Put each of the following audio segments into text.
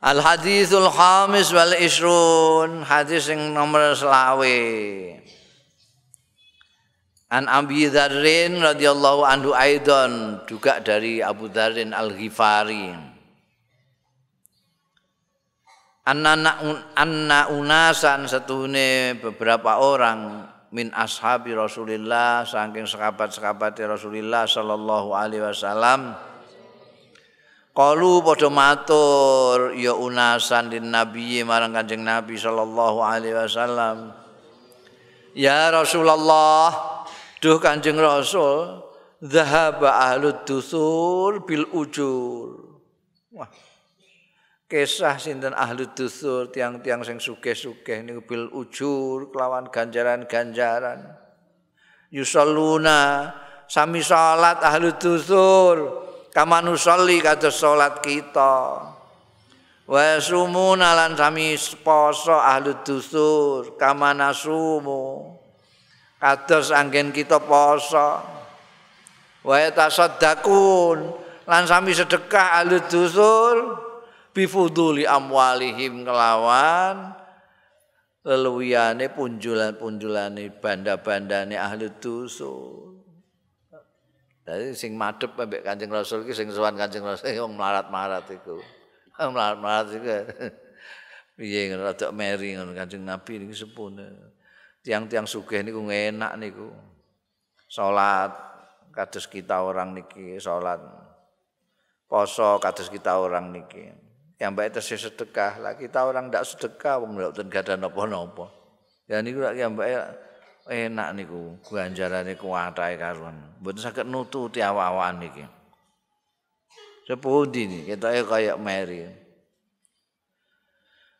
Al hadithul khamis wal isrun hadis yang nomor selawe. An Abi Dzarrin radhiyallahu anhu aidon juga dari Abu Dzarrin Al Ghifari. Anna anna unasan setune beberapa orang min ashabi Rasulillah saking sahabat-sahabat Rasulillah sallallahu alaihi wasallam Kalu padha matur ya unasan din nabi marang Kanjeng Nabi sallallahu alaihi wasallam Ya Rasulullah Duh Kanjeng Rasul, zahaba ahlud dusur bil ujur. Wah. Kisah sinten ahlud dusur tiang-tiang sing sugih-sugih niku bil ujur kelawan ganjaran-ganjaran. Yusalluna sami salat ahlud dusur kama nusolli kados salat kita. Wa sumuna lan sami poso ahlud dusur kama nasumu. kados anggen kita poso wa tasaddaqun lan sami sedekah ahli dusur bifuduli amwalihim kelawan leluwiane punjulan-punjulane banda-bandane ahli dusur Jadi sing madhep ambek Kanjeng Rasul iki sing sowan Kanjeng Rasul wong melarat-marat iku. Melarat-marat iku. Piye rada meri ngono Kanjeng Nabi niki sepune. tiang-tiang sugih niku enak niku. Salat kados kita orang niki salat. Poso kados kita orang niki. Yang baik itu sedekah lah kita orang ndak sedekah wong ndak ten gadah napa-napa. Ya niku lak yang baik enak niku ganjarane kuwatahe karuan. Mboten saged nututi awak-awakan niki. Sepundi nih kita kayak Mary.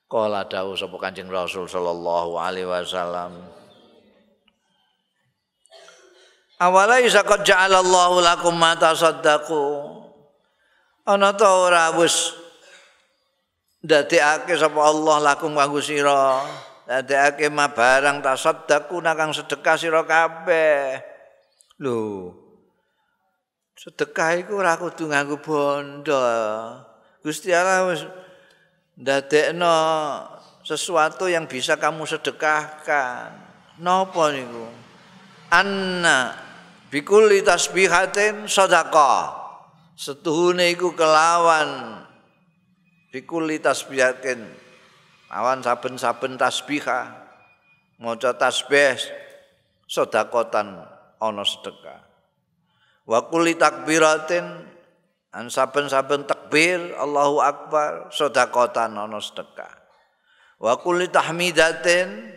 Kala dawuh sapa Kanjeng Rasul sallallahu alaihi wasallam. Awala isa qad ja'alallahu lakum ma tasaddaqu. Ana ta ora wis ndadekake sapa Allah lakum kanggo sira. Ndadekake ma barang tasaddaqu nakang sedekah sira kabeh. Lho. Sedekah iku ora kudu nganggo bondo. Gusti Allah wis ndadekno sesuatu yang bisa kamu sedekahkan. Napa niku? Anna bikulli tasbihatin sedekah. Setuhune iku kelawan bikulli tasbihatin. Awan saben-saben tasbihah maca tasbih sedakotan ana sedekah. Wa kulli takbiratin An saben-saben takbir Allahu Akbar sedekatan ana sedekah. Wa kulli tahmidatin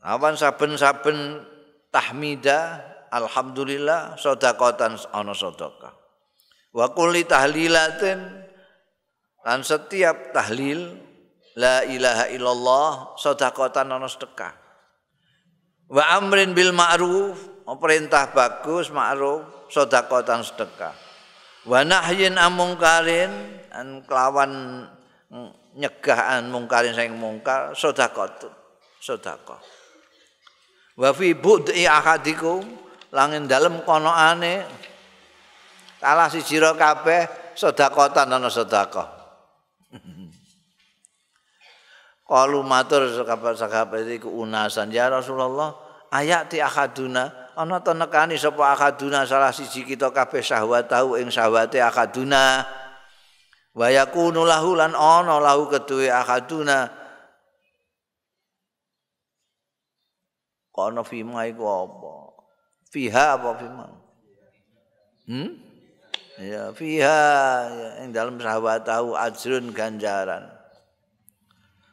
awan saben-saben tahmidah alhamdulillah sedekatan ana sedekah. Wa kulli tahlilatin lan setiap tahlil la ilaha illallah sedekatan ana sedekah. Wa amrin bil ma'ruf perintah bagus ma'ruf sedekatan sedekah. wa nahyin amungkarin an kelawan nyegahan mungkarin sing mungkar sedekah sedekah wa fi bud'i ahadikum langin dalem konoane salah siji ro kabeh sedekatan ana sedekah Kalu matur sahabat-sahabat iku unasan. Ya Rasulullah ayati ahaduna ana ta nekani sapa akaduna salah siji kita kabeh syahwat tau ing syahwate akaduna wa yakunu lahu lan ana lahu keduwe akaduna kono fima iku apa? Fiha apa fima hmm? Ya fiha ya ing dalam syahwat tau ajrun ganjaran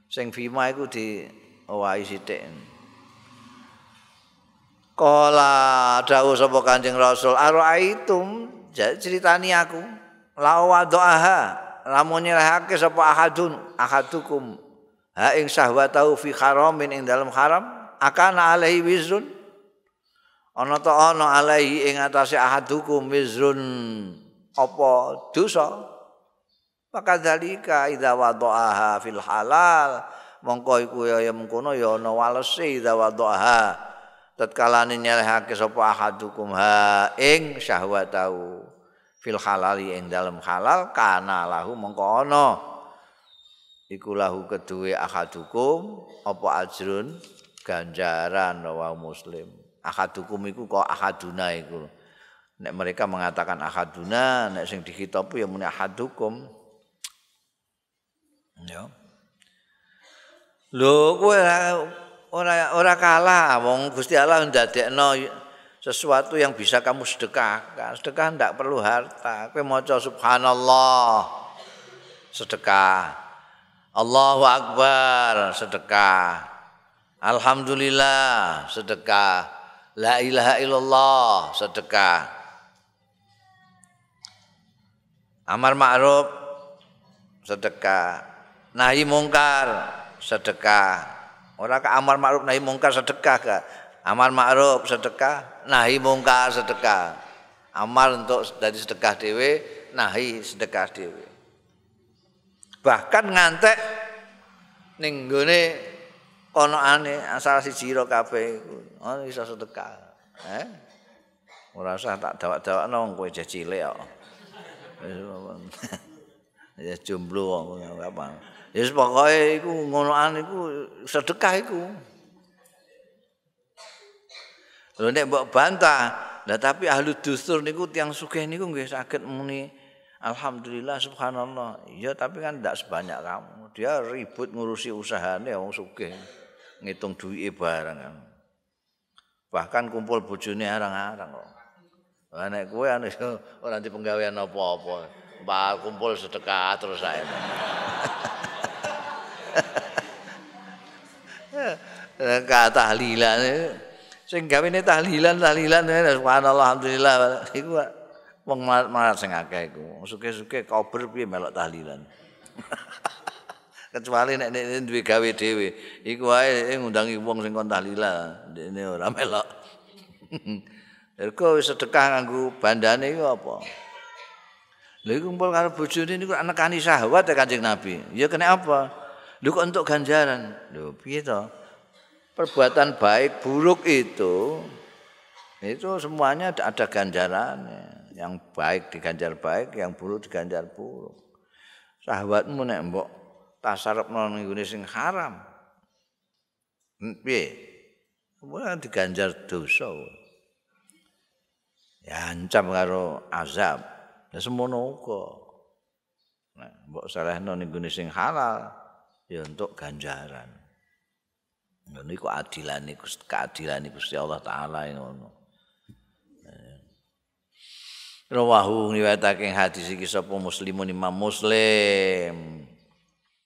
sing fima iku di owahi sithik Kala dawuh sapa Kanjeng Rasul, "Ara'aitum?" Ceritani aku. Lawa doaha, lamun nyerahake sapa ahadun, ahadukum ha ing syahwatau fi haramin ing dalam haram, akan alaihi wizrun. Ana ta ana alaihi ing atase ahadukum wizrun apa dosa? Maka dalika idza wada'aha fil halal, mongko iku ya mengkono ya ana walese idza wada'aha. Tatkalane nyelehake sapa ahadukum ha ing syahwatau fil halali ing dalem halal kana lahu mongko ana. Iku lahu kedue ahadukum apa ajrun? Ganjaran wa muslim. Ahadukum iku kok ahaduna iku. Nek mereka mengatakan ahaduna nek sing dikitopi ya muni ahadukum ya lho kowe ora ora kalah wong Gusti Allah ndadekno sesuatu yang bisa kamu sedekahkan. Sedekah ndak perlu harta. Kowe maca subhanallah sedekah. Allahu akbar sedekah. Alhamdulillah sedekah. La ilaha illallah sedekah. Amar ma'ruf sedekah. Nahi mungkar sedekah. Ora ka amar ma'ruf nahi mungkar sedekah ka. Amar ma'ruf sedekah, nahi mungkar sedekah. Amar untuk dari sedekah dhewe, nahi sedekah dhewe. Bahkan ngantek ning gone konokane asal siji ro kabeh iku. Oh iso sedekah. Eh? Ora usah tak dawak-dawakno kowe cilik kok. Ya jomblo apa. Ya wis pokoke iku ngonoan iku sedekah iku. Lho nek mbok bantah, lah tapi ahli dustur niku tiang sugih niku nggih saged muni alhamdulillah subhanallah. Ya tapi kan ndak sebanyak kamu. Dia ribut ngurusi usahane wong sugih. Ngitung duwike barang kan. Bahkan kumpul bojone arang-arang kok. Lah nek kowe anu ora di penggawean apa-apa. Mbak kumpul sedekah terus saya. Kata tahlilan. Sing gawene tahlilan tahlilan. Subhanallah alhamdulillah. Iku wong marah sing akeh iku. Suke-suke kober piye melok tahlilan? Kecuali nek nek duwe gawe dhewe. Iku wae ngundangi wong sing kon tahlilan dene ora melok. Erko sedekah nganggo bandane iku apa? Lha kumpul karo bojone niku anekani syahwat ya Kanjeng Nabi. Ya kena apa? Lho kok untuk ganjaran. Lho piye to? Perbuatan baik buruk itu itu semuanya ada ganjarannya. Yang baik diganjar baik, yang buruk diganjar buruk. Syahwatmu nek mbok tasarrufno ning sing haram. Piye? Kemudian diganjar dosa. Ya ancam karo azab. Ya semono uga. Nah, mbok salehno ning sing halal ya untuk ganjaran. Ngono iku adilane Gusti keadilane Gusti Allah taala ngono. Rawahu riwayatake hadis iki sapa muslimun Imam Muslim.